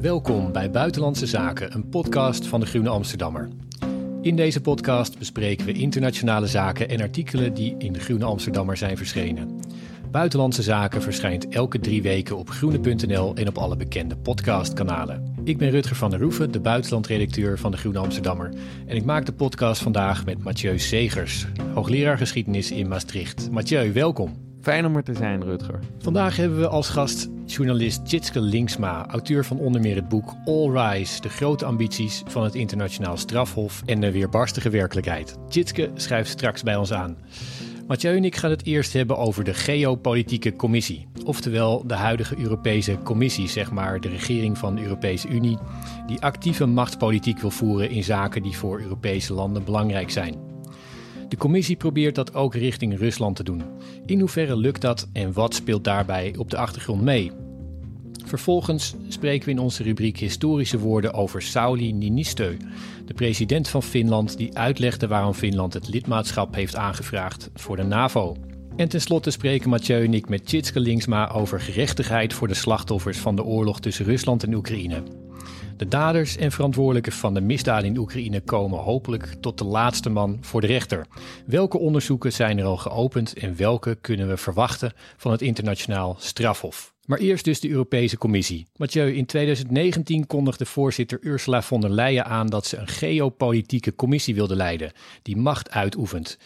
Welkom bij Buitenlandse Zaken, een podcast van de Groene Amsterdammer. In deze podcast bespreken we internationale zaken en artikelen die in de Groene Amsterdammer zijn verschenen. Buitenlandse Zaken verschijnt elke drie weken op groene.nl en op alle bekende podcastkanalen. Ik ben Rutger van der Roeven, de buitenlandredacteur van de Groene Amsterdammer. En ik maak de podcast vandaag met Mathieu Segers, hoogleraar geschiedenis in Maastricht. Mathieu, welkom. Fijn om er te zijn, Rutger. Vandaag hebben we als gast journalist Jitske Linksma, auteur van onder meer het boek All Rise, de grote ambities van het internationaal strafhof en de weerbarstige werkelijkheid. Jitske schrijft straks bij ons aan. Mathieu en ik gaan het eerst hebben over de Geopolitieke Commissie. Oftewel de huidige Europese Commissie, zeg maar de regering van de Europese Unie, die actieve machtspolitiek wil voeren in zaken die voor Europese landen belangrijk zijn. De commissie probeert dat ook richting Rusland te doen. In hoeverre lukt dat en wat speelt daarbij op de achtergrond mee? Vervolgens spreken we in onze rubriek Historische woorden over Sauli Niinistö, de president van Finland die uitlegde waarom Finland het lidmaatschap heeft aangevraagd voor de NAVO. En tenslotte spreken Mathieu en ik met Tjitske Linksma over gerechtigheid voor de slachtoffers van de oorlog tussen Rusland en Oekraïne. De daders en verantwoordelijken van de misdaden in Oekraïne komen hopelijk tot de laatste man voor de rechter. Welke onderzoeken zijn er al geopend en welke kunnen we verwachten van het internationaal strafhof? Maar eerst dus de Europese Commissie. Mathieu, in 2019 kondigde voorzitter Ursula von der Leyen aan dat ze een geopolitieke commissie wilde leiden, die macht uitoefent.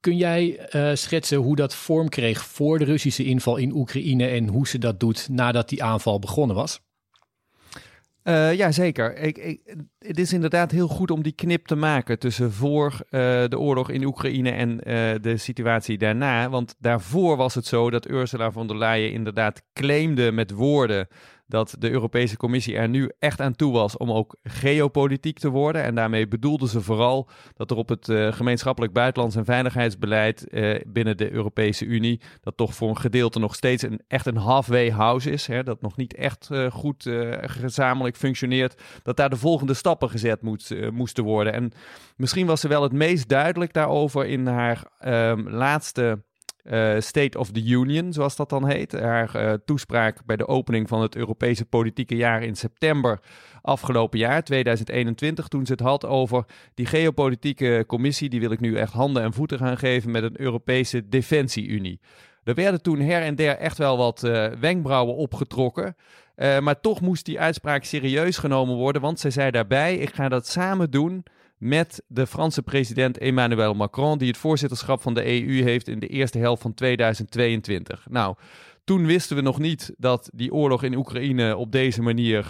Kun jij uh, schetsen hoe dat vorm kreeg voor de Russische inval in Oekraïne en hoe ze dat doet nadat die aanval begonnen was? Uh, ja, zeker. Ik, het is inderdaad heel goed om die knip te maken tussen voor uh, de oorlog in Oekraïne en uh, de situatie daarna. Want daarvoor was het zo dat Ursula von der Leyen inderdaad claimde met woorden dat de Europese Commissie er nu echt aan toe was om ook geopolitiek te worden. En daarmee bedoelden ze vooral dat er op het uh, gemeenschappelijk buitenlands en veiligheidsbeleid uh, binnen de Europese Unie, dat toch voor een gedeelte nog steeds een, echt een halfway house is, hè, dat nog niet echt uh, goed gezamenlijk functioneert, dat daar de volgende stappen gezet moet, moesten worden. En misschien was ze wel het meest duidelijk daarover in haar ehm, laatste uh, State of the Union, zoals dat dan heet. Haar uh, toespraak bij de opening van het Europese politieke jaar in september afgelopen jaar, 2021, toen ze het had over die geopolitieke commissie, die wil ik nu echt handen en voeten gaan geven met een Europese Defensie-Unie. Er werden toen her en der echt wel wat uh, wenkbrauwen opgetrokken. maar toch moest die uitspraak serieus genomen worden, want zij zei daarbij: ik ga dat samen doen met de Franse president Emmanuel Macron, die het voorzitterschap van de EU heeft in de eerste helft van 2022. Nou, toen wisten we nog niet dat die oorlog in Oekraïne op deze manier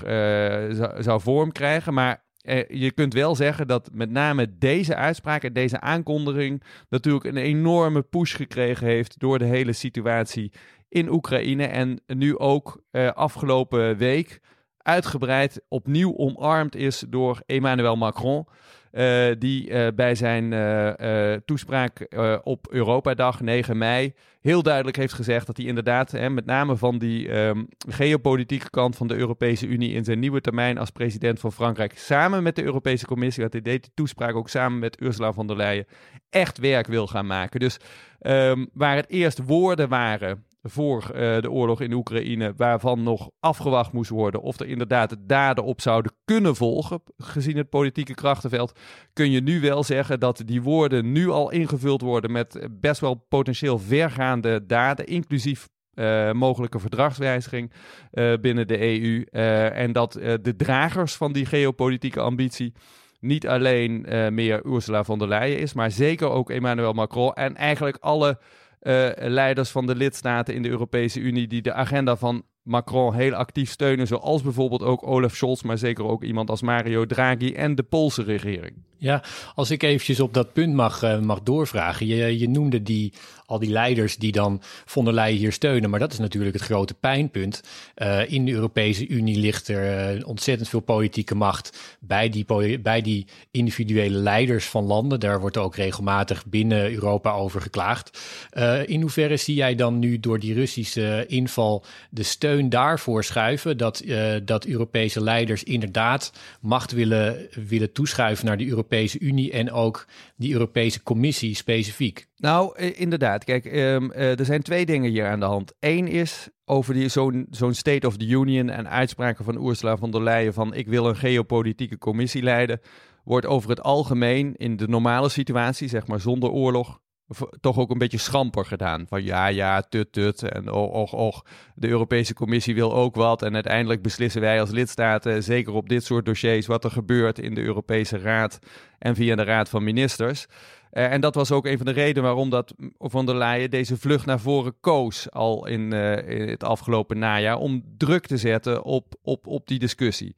zou, zou vorm krijgen, maar eh, je kunt wel zeggen dat met name deze uitspraak en deze aankondiging natuurlijk een enorme push gekregen heeft door de hele situatie in Oekraïne. En nu ook uh, afgelopen week uitgebreid opnieuw omarmd is door Emmanuel Macron. Uh, die uh, bij zijn uh, toespraak op Europadag 9 mei heel duidelijk heeft gezegd dat hij inderdaad, hè, met name van die um, geopolitieke kant van de Europese Unie in zijn nieuwe termijn als president van Frankrijk, samen met de Europese Commissie, dat hij deed die toespraak ook samen met Ursula von der Leyen, echt werk wil gaan maken. Dus um, waar het eerst woorden waren voor uh, de oorlog in Oekraïne, waarvan nog afgewacht moest worden of er inderdaad daden op zouden kunnen volgen, gezien het politieke krachtenveld, kun je nu wel zeggen dat die woorden nu al ingevuld worden met best wel potentieel vergaande daden, inclusief uh, mogelijke verdragswijziging uh, binnen de EU. en dat de dragers van die geopolitieke ambitie niet alleen meer Ursula von der Leyen is, maar zeker ook Emmanuel Macron en eigenlijk alle uh, leiders van de lidstaten in de Europese Unie die de agenda van Macron heel actief steunen, zoals bijvoorbeeld ook Olaf Scholz, maar zeker ook iemand als Mario Draghi en de Poolse regering. Ja, als ik eventjes op dat punt mag, uh, mag doorvragen. Je, je noemde die, al die leiders die dan von der Leyen hier steunen, maar dat is natuurlijk het grote pijnpunt. Uh, in de Europese Unie ligt er uh, ontzettend veel politieke macht bij die, bij die individuele leiders van landen. Daar wordt ook regelmatig binnen Europa over geklaagd. in hoeverre zie jij dan nu door die Russische inval de steun daarvoor schuiven dat, dat Europese leiders inderdaad macht willen, willen toeschuiven naar de Europese Europese Unie en ook die Europese Commissie specifiek? Nou, inderdaad. Kijk, ehm, er zijn twee dingen hier aan de hand. Eén is over zo'n State of the Union en uitspraken van Ursula von der Leyen van ik wil een geopolitieke commissie leiden, wordt over het algemeen in de normale situatie, zeg maar zonder oorlog, toch ook een beetje schamper gedaan. Van ja, ja, tut, tut. En och, och. De Europese Commissie wil ook wat. En uiteindelijk beslissen wij als lidstaten, zeker op dit soort dossiers, wat er gebeurt in de Europese Raad en via de Raad van Ministers. Uh, en dat was ook een van de redenen waarom dat van der Leyen deze vlucht naar voren koos al in, uh, in het afgelopen najaar. Om druk te zetten op, op, op die discussie.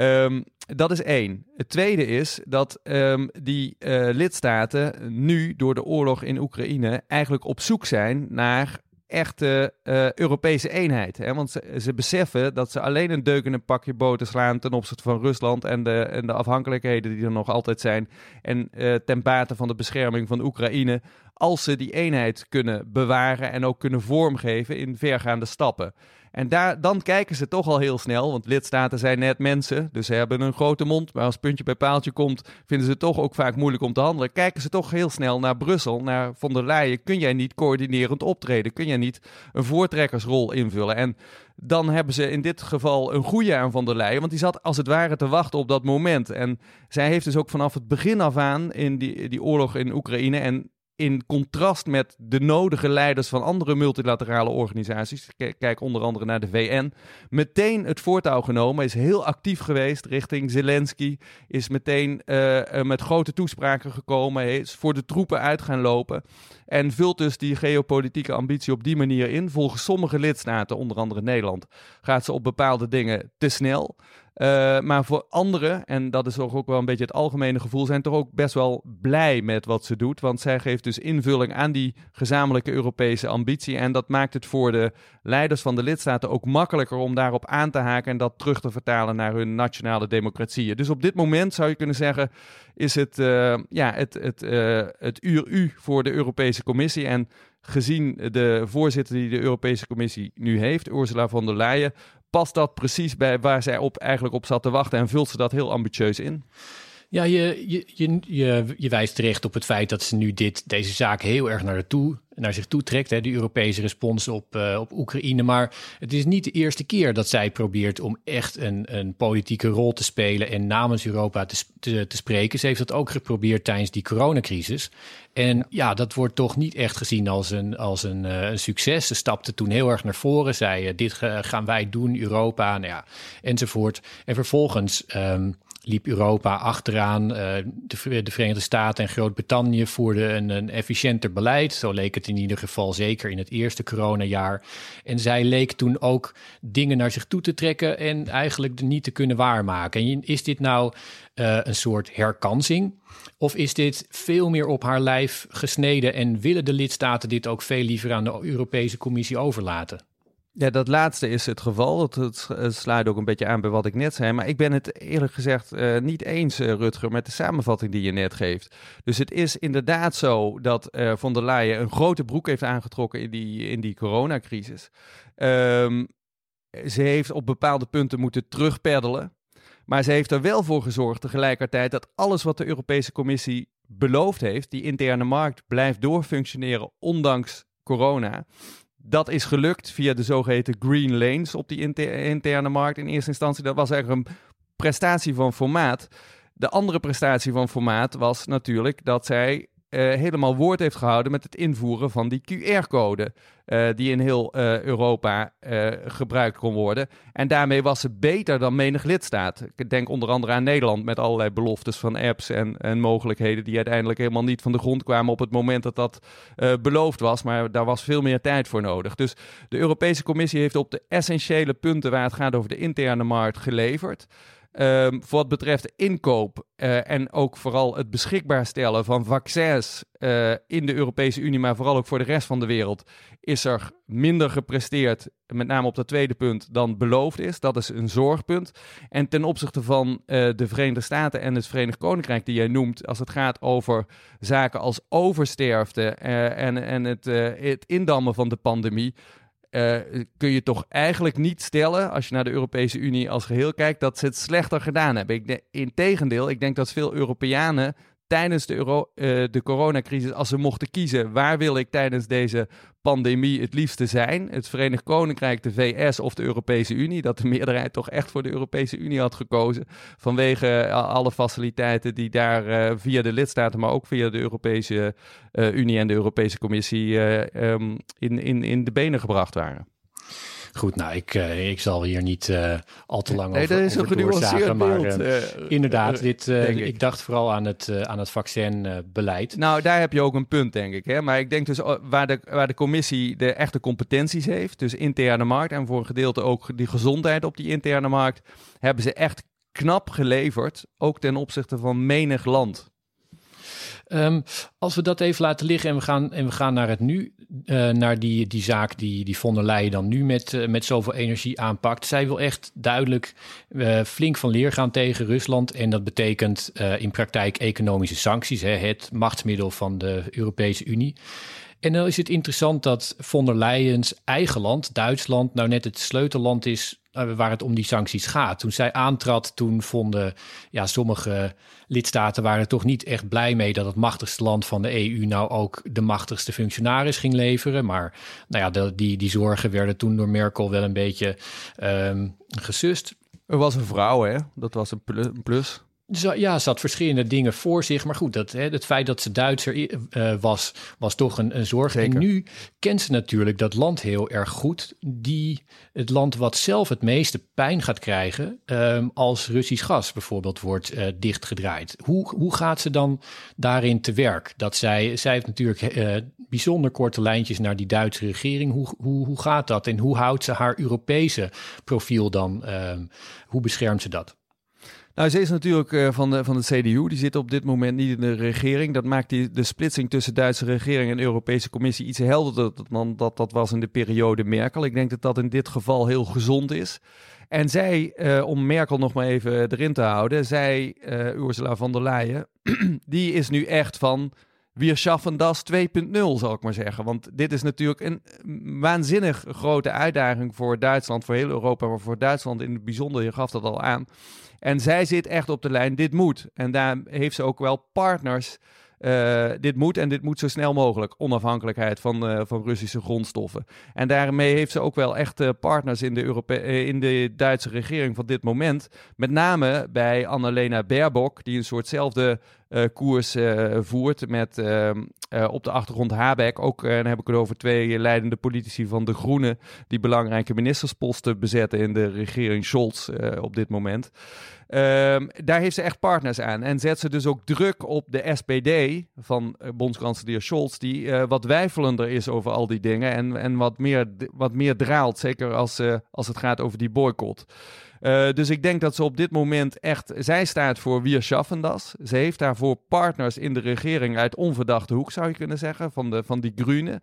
Um, dat is één. Het tweede is dat um, die uh, lidstaten nu door de oorlog in Oekraïne eigenlijk op zoek zijn naar echte uh, Europese eenheid. Hè? Want ze, ze, beseffen dat ze alleen een deuk in een pakje boter slaan ten opzichte van Rusland en de, en de afhankelijkheden die er nog altijd zijn. En uh, ten bate van de bescherming van Oekraïne. Als ze die eenheid kunnen bewaren en ook kunnen vormgeven in vergaande stappen. En daar, dan kijken ze toch al heel snel, want lidstaten zijn net mensen, dus ze hebben een grote mond. Maar als puntje bij paaltje komt, vinden ze het toch ook vaak moeilijk om te handelen. Kijken ze toch heel snel naar Brussel, naar von der Leyen. Kun jij niet coördinerend optreden? Kun jij niet een voortrekkersrol invullen? En dan hebben ze in dit geval een goede aan van der Leyen. Want die zat als het ware te wachten op dat moment. En zij heeft dus ook vanaf het begin af aan in die, die oorlog in Oekraïne. En in contrast met de nodige leiders van andere multilaterale organisaties, kijk onder andere naar de VN, meteen het voortouw genomen, is heel actief geweest richting Zelensky, is meteen uh, met grote toespraken gekomen, is voor de troepen uit gaan lopen en vult dus die geopolitieke ambitie op die manier in. Volgens sommige lidstaten, onder andere Nederland, gaat ze op bepaalde dingen te snel. Uh, maar voor anderen, en dat is ook wel een beetje het algemene gevoel, zijn toch ook best wel blij met wat ze doet. Want zij geeft dus invulling aan die gezamenlijke Europese ambitie. En dat maakt het voor de leiders van de lidstaten ook makkelijker om daarop aan te haken en dat terug te vertalen naar hun nationale democratieën. Dus op dit moment zou je kunnen zeggen, is het, uh, ja, het, het, uh, het uur U voor de Europese Commissie. En gezien de voorzitter die de Europese Commissie nu heeft, Ursula von der Leyen, past dat precies bij waar zij op, eigenlijk op zat te wachten en vult ze dat heel ambitieus in? Ja, je, je, je, je, je wijst terecht op het feit dat ze nu dit, deze zaak heel erg naar, toe, naar zich toe trekt. Hè, de Europese respons op, uh, op Oekraïne. Maar het is niet de eerste keer dat zij probeert om echt een, een politieke rol te spelen en namens Europa te, te, te spreken. Ze heeft dat ook geprobeerd tijdens die coronacrisis. En ja, dat wordt toch niet echt gezien als een, als een, uh, een succes. Ze stapte toen heel erg naar voren, zei uh, dit gaan wij doen, Europa, nou ja, enzovoort. En vervolgens um, liep Europa achteraan. Uh, de, de, Verenigde Staten en Groot-Brittannië voerden een, een, efficiënter beleid. Zo leek het in ieder geval zeker in het eerste coronajaar. En zij leek toen ook dingen naar zich toe te trekken en eigenlijk niet te kunnen waarmaken. En is dit nou uh, een soort herkansing? Of is dit veel meer op haar lijf gesneden en willen de lidstaten dit ook veel liever aan de Europese Commissie overlaten? Ja, dat laatste is het geval. Het, sluit ook een beetje aan bij wat ik net zei. Maar ik ben het eerlijk gezegd uh, niet eens, uh, Rutger, met de samenvatting die je net geeft. Dus het is inderdaad zo dat uh, von der Leyen een grote broek heeft aangetrokken in die, in die coronacrisis. Um, ze heeft op bepaalde punten moeten terugpeddelen. Maar ze heeft er wel voor gezorgd tegelijkertijd dat alles wat de Europese Commissie beloofd heeft, die interne markt, blijft doorfunctioneren ondanks corona. Dat is gelukt via de zogeheten green lanes op die interne markt in eerste instantie. Dat was eigenlijk een prestatie van formaat. De andere prestatie van formaat was natuurlijk dat zij helemaal woord heeft gehouden met het invoeren van die QR-code. Uh, die in heel uh, Europa gebruikt kon worden. En daarmee was ze beter dan menig lidstaat. Ik denk onder andere aan Nederland met allerlei beloftes van apps en, en mogelijkheden die uiteindelijk helemaal niet van de grond kwamen op het moment dat dat beloofd was. Maar daar was veel meer tijd voor nodig. Dus de Europese Commissie heeft op de essentiële punten waar het gaat over de interne markt geleverd. Um, voor wat betreft inkoop uh, en ook vooral het beschikbaar stellen van vaccins uh, in de Europese Unie, maar vooral ook voor de rest van de wereld, is er minder gepresteerd, met name op dat tweede punt, dan beloofd is. Dat is een zorgpunt. En ten opzichte van uh, de Verenigde Staten en het Verenigd Koninkrijk, die jij noemt, als het gaat over zaken als oversterfte en, en het, het indammen van de pandemie uh, kun je toch eigenlijk niet stellen, als je naar de Europese Unie als geheel kijkt, dat ze het slechter gedaan hebben. Ik integendeel, ik denk dat veel Europeanen tijdens de, euro, uh, de coronacrisis, als ze mochten kiezen, waar wil ik tijdens deze pandemie het liefste zijn? Het Verenigd Koninkrijk, de VS of de Europese Unie? Dat de meerderheid toch echt voor de Europese Unie had gekozen. Vanwege alle faciliteiten die daar uh, via de lidstaten, maar ook via de Europese Unie en de Europese Commissie um, in, in, in de benen gebracht waren. Goed, nou, ik, uh, ik zal hier niet uh, al te lang nee, over, dat is een genuanceerd maar uh, inderdaad, dit, ik. ik. dacht vooral aan het, aan het vaccinbeleid. nou, daar heb je ook een punt, denk ik. Hè? Maar ik denk dus waar de, waar de commissie de echte competenties heeft, dus interne markt en voor een gedeelte ook die gezondheid op die interne markt, hebben ze echt knap geleverd, ook ten opzichte van menig land. Um, als we dat even laten liggen en we gaan, en we gaan naar het nu, uh, naar die, die zaak die, die von der Leyen dan nu met, uh, met zoveel energie aanpakt. Zij wil echt duidelijk uh, flink van leer gaan tegen Rusland. En dat betekent in praktijk economische sancties, hè, het machtsmiddel van de Europese Unie. En dan is het interessant dat von der Leyen's eigen land, Duitsland, nou net het sleutelland is waar het om die sancties gaat. Toen zij aantrad, toen vonden ja, sommige lidstaten waren toch niet echt blij mee dat het machtigste land van de EU nou ook de machtigste functionaris ging leveren. Maar nou ja, die, die zorgen werden toen door Merkel wel een beetje um, gesust. Er was een vrouw, hè? Dat was een plus ja, ze had verschillende dingen voor zich. Maar goed, dat, hè, het feit dat ze Duitser uh, was, was toch een, een zorg. En nu kent ze natuurlijk dat land heel erg goed. Die, het land wat zelf het meeste pijn gaat krijgen um, als Russisch gas bijvoorbeeld wordt uh, dichtgedraaid. Hoe, hoe gaat ze dan daarin te werk? Dat zij, zij heeft natuurlijk uh, bijzonder korte lijntjes naar die Duitse regering. Hoe, hoe, hoe gaat dat? En hoe houdt ze haar Europese profiel dan? Um, hoe beschermt ze dat? Nou, ze is natuurlijk uh, van, de, van de CDU. Die zit op dit moment niet in de regering. Dat maakt die, de splitsing tussen Duitse regering en Europese Commissie iets helderder dan dat dat was in de periode Merkel. Ik denk dat dat in dit geval heel gezond is. En zij, uh, om Merkel nog maar even erin te houden, zij, uh, Ursula von der Leyen, die is nu echt van wir schaffen das 2.0, zal ik maar zeggen. Want dit is natuurlijk een waanzinnig grote uitdaging voor Duitsland, voor heel Europa, maar voor Duitsland in het bijzonder. Je gaf dat al aan. En zij zit echt op de lijn, dit moet. En daar heeft ze ook wel partners. Uh, dit moet en dit moet zo snel mogelijk. Onafhankelijkheid van, uh, van Russische grondstoffen. En daarmee heeft ze ook wel echt uh, partners in de, Europe in de Duitse regering van dit moment. Met name bij Annalena Baerbock, die een soortzelfde koers voert met op de achtergrond Habeck. Ook dan heb ik het over twee leidende politici van de Groenen, die belangrijke ministersposten bezetten in de regering Scholz op dit moment. Um, daar heeft ze echt partners aan. En zet ze dus ook druk op de SPD van uh, bondskanselier Scholz, die uh, wat wijfelender is over al die dingen en, en wat, meer, wat meer draalt, zeker als, uh, als het gaat over die boycott. Dus ik denk dat ze op dit moment echt. Zij staat voor Wir schaffen das. Ze heeft daarvoor partners in de regering uit onverdachte hoek, zou je kunnen zeggen, van, de, van die Groenen.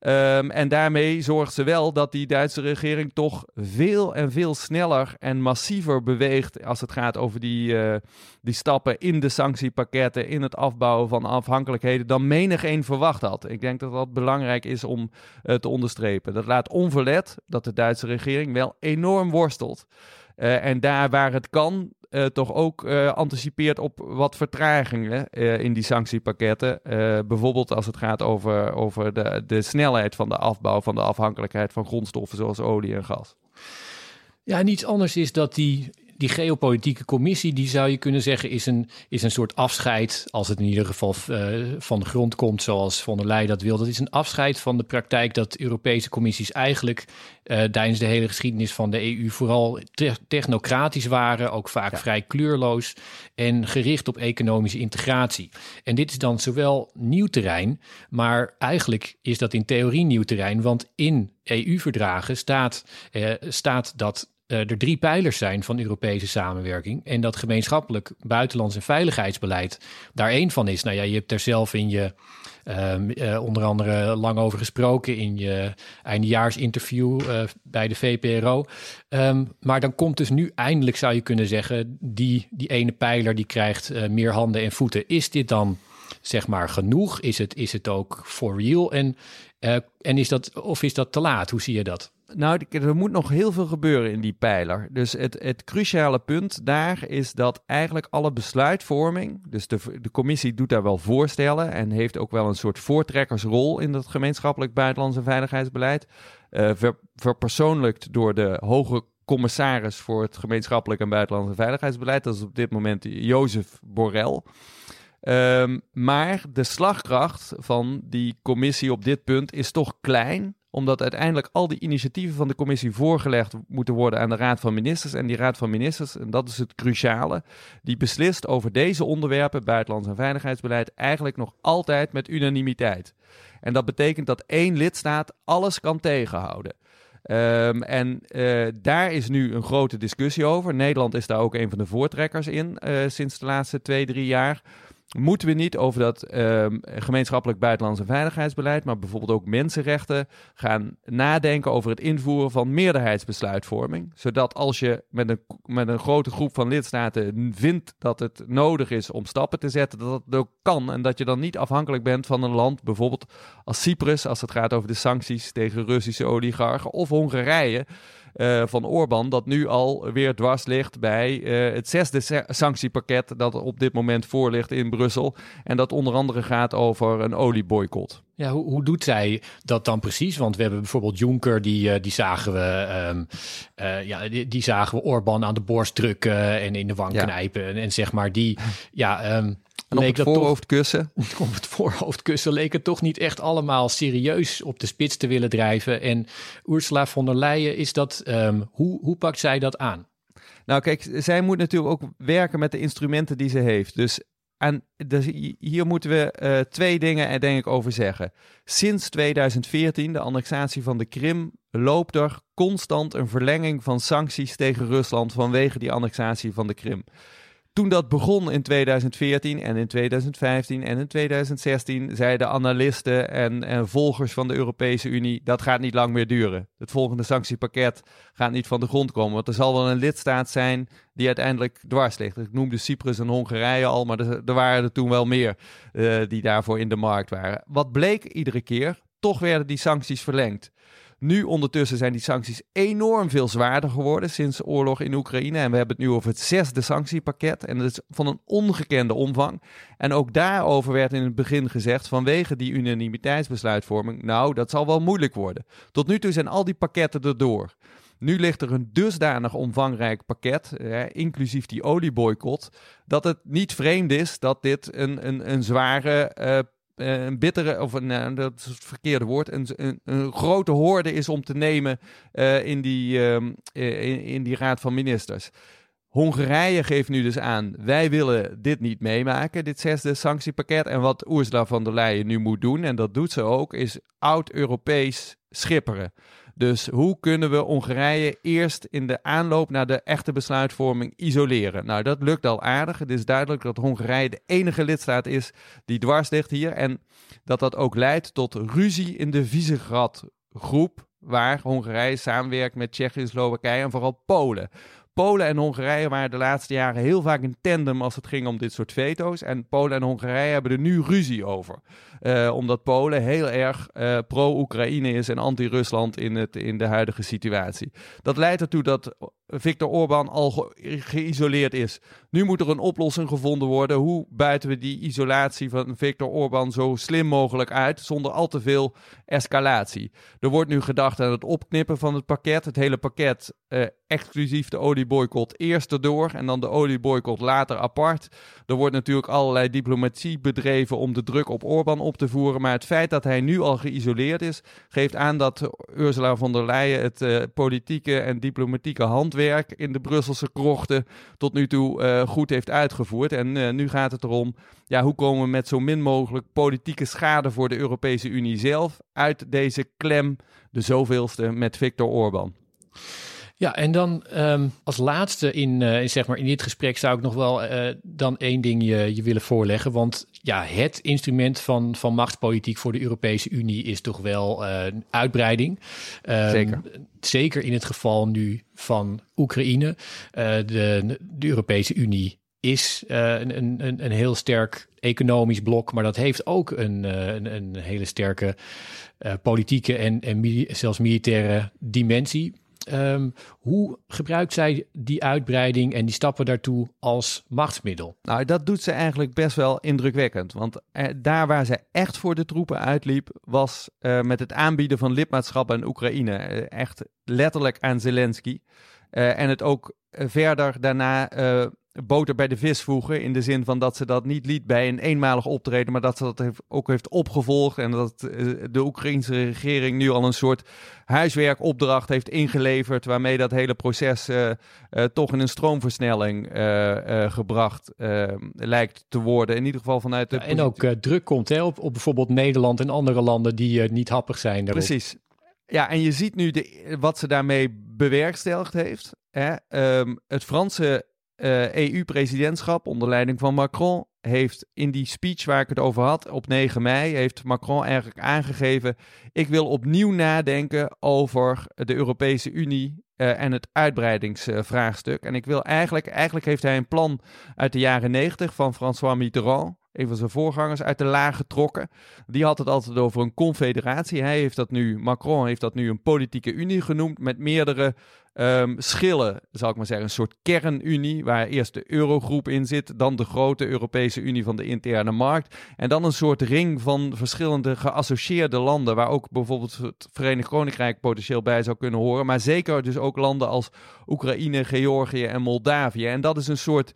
Um, en daarmee zorgt ze wel dat die Duitse regering toch veel en veel sneller en massiever beweegt als het gaat over die, uh, die stappen in de sanctiepakketten, in het afbouwen van afhankelijkheden, dan menig een verwacht had. Ik denk dat dat belangrijk is om uh, te onderstrepen. Dat laat onverlet dat de Duitse regering wel enorm worstelt. Uh, en daar waar het kan, uh, toch ook uh, anticipeert op wat vertragingen in die sanctiepakketten. bijvoorbeeld als het gaat over, over de, de snelheid van de afbouw van de afhankelijkheid van grondstoffen zoals olie en gas. Ja, niets anders is dat die die geopolitieke commissie, die zou je kunnen zeggen, is een, is een soort afscheid, als het in ieder geval uh, van de grond komt, zoals von der Leyen dat wil. Dat is een afscheid van de praktijk dat Europese commissies eigenlijk uh, tijdens de hele geschiedenis van de EU vooral te technocratisch waren, ook vaak ja. vrij kleurloos en gericht op economische integratie. En dit is dan zowel nieuw terrein, maar eigenlijk is dat in theorie nieuw terrein, want in EU-verdragen staat, uh, staat dat er drie pijlers zijn van Europese samenwerking. En dat gemeenschappelijk buitenlands en veiligheidsbeleid daar één van is. Nou ja, je hebt er zelf in je um, uh, onder andere lang over gesproken in je eindejaarsinterview uh, bij de VPRO. Um, maar dan komt dus nu eindelijk, zou je kunnen zeggen, die, die ene pijler die krijgt meer handen en voeten. Is dit dan zeg maar genoeg? Is het, is het ook for real? En en is dat, of is dat te laat? Hoe zie je dat? Nou, er moet nog heel veel gebeuren in die pijler. Dus het, het cruciale punt daar is dat eigenlijk alle besluitvorming, dus de, de commissie doet daar wel voorstellen en heeft ook wel een soort voortrekkersrol in dat gemeenschappelijk buitenlands en veiligheidsbeleid, uh, ver, verpersoonlijkt door de hoge commissaris voor het gemeenschappelijk en buitenlands en veiligheidsbeleid. Dat is op dit moment Jozef Borrell. Um, maar de slagkracht van die commissie op dit punt is toch klein omdat uiteindelijk al die initiatieven van de commissie voorgelegd moeten worden aan de Raad van Ministers. En die Raad van Ministers, en dat is het cruciale, die beslist over deze onderwerpen, buitenlands en veiligheidsbeleid, eigenlijk nog altijd met unanimiteit. En dat betekent dat één lidstaat alles kan tegenhouden. Um, en uh, daar is nu een grote discussie over. Nederland is daar ook een van de voortrekkers in uh, sinds de laatste twee, drie jaar. Moeten we niet over dat uh, gemeenschappelijk buitenlands en veiligheidsbeleid, maar bijvoorbeeld ook mensenrechten, gaan nadenken over het invoeren van meerderheidsbesluitvorming? Zodat als je met een, met een grote groep van lidstaten vindt dat het nodig is om stappen te zetten, dat dat ook kan. En dat je dan niet afhankelijk bent van een land, bijvoorbeeld als Cyprus, als het gaat over de sancties tegen Russische oligarchen, of Hongarije. Uh, van Orbán, dat nu al weer dwars ligt bij uh, het zesde sanctiepakket dat op dit moment voor ligt in Brussel. En dat onder andere gaat over een olieboycott. Ja, hoe, hoe doet zij dat dan precies? Want we hebben bijvoorbeeld Juncker, die, uh, die zagen we, um, ja, die, die, zagen we Orbán aan de borst drukken en in de wang ja. knijpen. En, en, zeg maar, die, ja, um, en op het voorhoofdkussen? op het voorhoofdkussen leek het toch niet echt allemaal serieus op de spits te willen drijven. En Ursula von der Leyen, is dat, um, hoe, hoe pakt zij dat aan? Nou kijk, zij moet natuurlijk ook werken met de instrumenten die ze heeft. Dus, en dus hier moeten we uh, twee dingen er denk ik over zeggen. Sinds 2014, de annexatie van de Krim, loopt er constant een verlenging van sancties tegen Rusland vanwege die annexatie van de Krim toen dat begon in 2014 en in 2015 en in 2016 zeiden analisten en, en volgers van de Europese Unie dat gaat niet lang meer duren. Het volgende sanctiepakket gaat niet van de grond komen, want er zal wel een lidstaat zijn die uiteindelijk dwars ligt. Ik noemde Cyprus en Hongarije al, maar er, er waren er toen wel meer uh, die daarvoor in de markt waren. Wat bleek iedere keer? Toch werden die sancties verlengd. Nu ondertussen zijn die sancties enorm veel zwaarder geworden sinds de oorlog in Oekraïne. En we hebben het nu over het zesde sanctiepakket. En dat is van een ongekende omvang. En ook daarover werd in het begin gezegd vanwege die unanimiteitsbesluitvorming. Nou, dat zal wel moeilijk worden. Tot nu toe zijn al die pakketten erdoor. Nu ligt er een dusdanig omvangrijk pakket, inclusief die olieboycott, dat het niet vreemd is dat dit een, een, een zware uh, een bittere, of een, uh, dat is het verkeerde woord, een, een, een grote hoorde is om te nemen uh, in, die, uh, in, in, die Raad van Ministers. Hongarije geeft nu dus aan, wij willen dit niet meemaken, dit zesde sanctiepakket. En wat Ursula von der Leyen nu moet doen, en dat doet ze ook, is oud-Europees schipperen. Dus hoe kunnen we Hongarije eerst in de aanloop naar de echte besluitvorming isoleren? Nou, dat lukt al aardig. Het is duidelijk dat Hongarije de enige lidstaat is die dwars ligt hier. En dat dat ook leidt tot ruzie in de Visegrad-groep, waar Hongarije samenwerkt met Tsjechië, Slowakije en vooral Polen. Polen en Hongarije waren de laatste jaren heel vaak in tandem als het ging om dit soort veto's. En Polen en Hongarije hebben er nu ruzie over. Uh, omdat Polen heel erg uh, pro-Oekraïne is en anti-Rusland in, in de huidige situatie. Dat leidt ertoe dat Viktor Orbán al ge geïsoleerd is. Nu moet er een oplossing gevonden worden. Hoe buiten we die isolatie van Viktor Orbán zo slim mogelijk uit, zonder al te veel escalatie? Er wordt nu gedacht aan het opknippen van het pakket. Het hele pakket, uh, exclusief de olieboycott, eerst erdoor en dan de olieboycott later apart. Er wordt natuurlijk allerlei diplomatie bedreven om de druk op Orbán op te voeren. Maar het feit dat hij nu al geïsoleerd is, geeft aan dat Ursula von der Leyen het uh, politieke en diplomatieke handwerk in de Brusselse krochten tot nu toe uh, goed heeft uitgevoerd. En uh, nu gaat het erom, ja, hoe komen we met zo min mogelijk politieke schade voor de Europese Unie zelf uit deze klem, de zoveelste met Viktor Orbán. Ja, en dan um, als laatste in, uh, in, zeg maar in dit gesprek zou ik nog wel uh, dan één ding je, je willen voorleggen. Want ja, het instrument van, van machtspolitiek voor de Europese Unie is toch wel uh, uitbreiding. Um, zeker. Zeker in het geval nu van Oekraïne. de, de Europese Unie is een, een, een heel sterk economisch blok, maar dat heeft ook een, een, een hele sterke politieke en, en zelfs militaire dimensie. Ehm, hoe gebruikt zij die uitbreiding en die stappen daartoe als machtsmiddel? Nou, dat doet ze eigenlijk best wel indrukwekkend. Want daar waar ze echt voor de troepen uitliep, was uh, met het aanbieden van lidmaatschap aan Oekraïne. Uh, echt letterlijk aan Zelensky. En het ook verder daarna boter bij de vis voegen. In de zin van dat ze dat niet liet bij een eenmalig optreden, maar dat ze dat ook heeft opgevolgd. En dat eh, de Oekraïnse regering nu al een soort huiswerkopdracht heeft ingeleverd. Waarmee dat hele proces uh, uh, toch in een stroomversnelling gebracht lijkt te worden. In ieder geval vanuit de. Ja, en ook druk komt hè, op, op bijvoorbeeld Nederland en andere landen die niet happig zijn. Daarop. Precies. Ja, en je ziet nu de, wat ze daarmee bewerkstelligd heeft. Hè? Um, het Franse EU-presidentschap eh, e onder leiding van Macron heeft in die speech waar ik het over had op 9 mei, heeft Macron eigenlijk aangegeven: ik wil opnieuw nadenken over de Europese Unie uh, en het uitbreidingsvraagstuk. en ik wil eigenlijk, eigenlijk heeft hij een plan uit de jaren 90 van François Mitterrand, een van zijn voorgangers, uit de laag getrokken. Die had het altijd over een confederatie. Hij heeft dat nu, Macron heeft dat nu een politieke unie genoemd met meerdere um, schillen, zal ik maar zeggen. Een soort kernunie, waar eerst de eurogroep in zit, dan de grote Europese Unie van de interne markt. En dan een soort ring van verschillende geassocieerde landen, waar ook bijvoorbeeld het Verenigd Koninkrijk potentieel bij zou kunnen horen. Maar zeker dus ook landen als Oekraïne, Georgië en Moldavië. En dat is een soort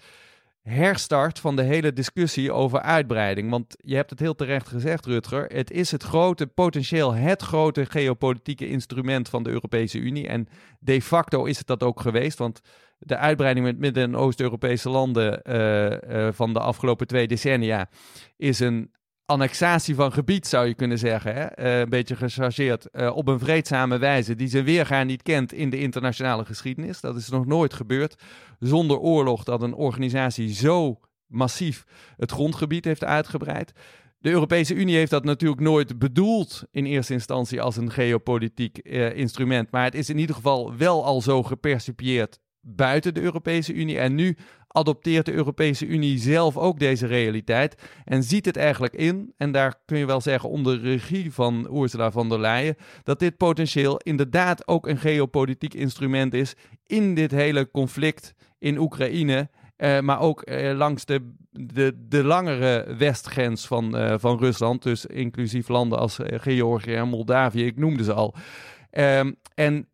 herstart van de hele discussie over uitbreiding. Want je hebt het heel terecht gezegd, Rutger. Het is het grote, potentieel het grote geopolitieke instrument van de Europese Unie. En de facto is het dat ook geweest. Want de uitbreiding met Midden- en Oost-Europese landen uh, uh, van de afgelopen twee decennia is een annexatie van gebied, zou je kunnen zeggen. Hè? Uh, een beetje gechargeerd. Uh, op een vreedzame wijze die zijn weergaan niet kent in de internationale geschiedenis. Dat is nog nooit gebeurd. Zonder oorlog dat een organisatie zo massief het grondgebied heeft uitgebreid. De Europese Unie heeft dat natuurlijk nooit bedoeld in eerste instantie als een geopolitiek uh, instrument. Maar het is in ieder geval wel al zo gepercipieerd buiten de Europese Unie. En nu adopteert de Europese Unie zelf ook deze realiteit en ziet het eigenlijk in, en daar kun je wel zeggen onder regie van Ursula von der Leyen, dat dit potentieel inderdaad ook een geopolitiek instrument is in dit hele conflict in Oekraïne. Uh, maar ook uh, langs de, de, de langere westgrens van, uh, van Rusland, dus inclusief landen als Georgië en Moldavië, ik noemde ze al. Ehm, en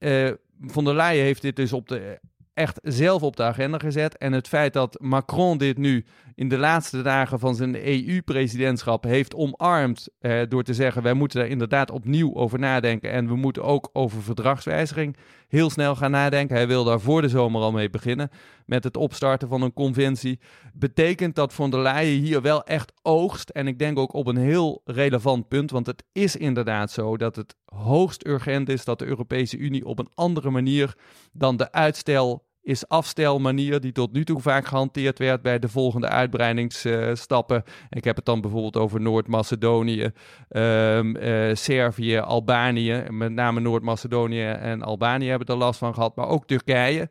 von der Leyen heeft dit dus op de echt zelf op de agenda gezet. En het feit dat Macron dit nu in de laatste dagen van zijn EU-presidentschap heeft omarmd. Eh, door te zeggen: wij moeten daar inderdaad opnieuw over nadenken. En we moeten ook over verdragswijziging heel snel gaan nadenken. Hij wil daar voor de zomer al mee beginnen. Met het opstarten van een conventie. Betekent dat von der Leyen hier wel echt oogst. En ik denk ook op een heel relevant punt. Want het is inderdaad zo dat het hoogst urgent is dat de Europese Unie op een andere manier dan de uitstel is afstelmanier die tot nu toe vaak gehanteerd werd bij de volgende uitbreidingsstappen. ik heb het dan bijvoorbeeld over Noord-Macedonië, um, Servië, Albanië. Met name Noord-Macedonië en Albanië hebben er last van gehad, maar ook Turkije.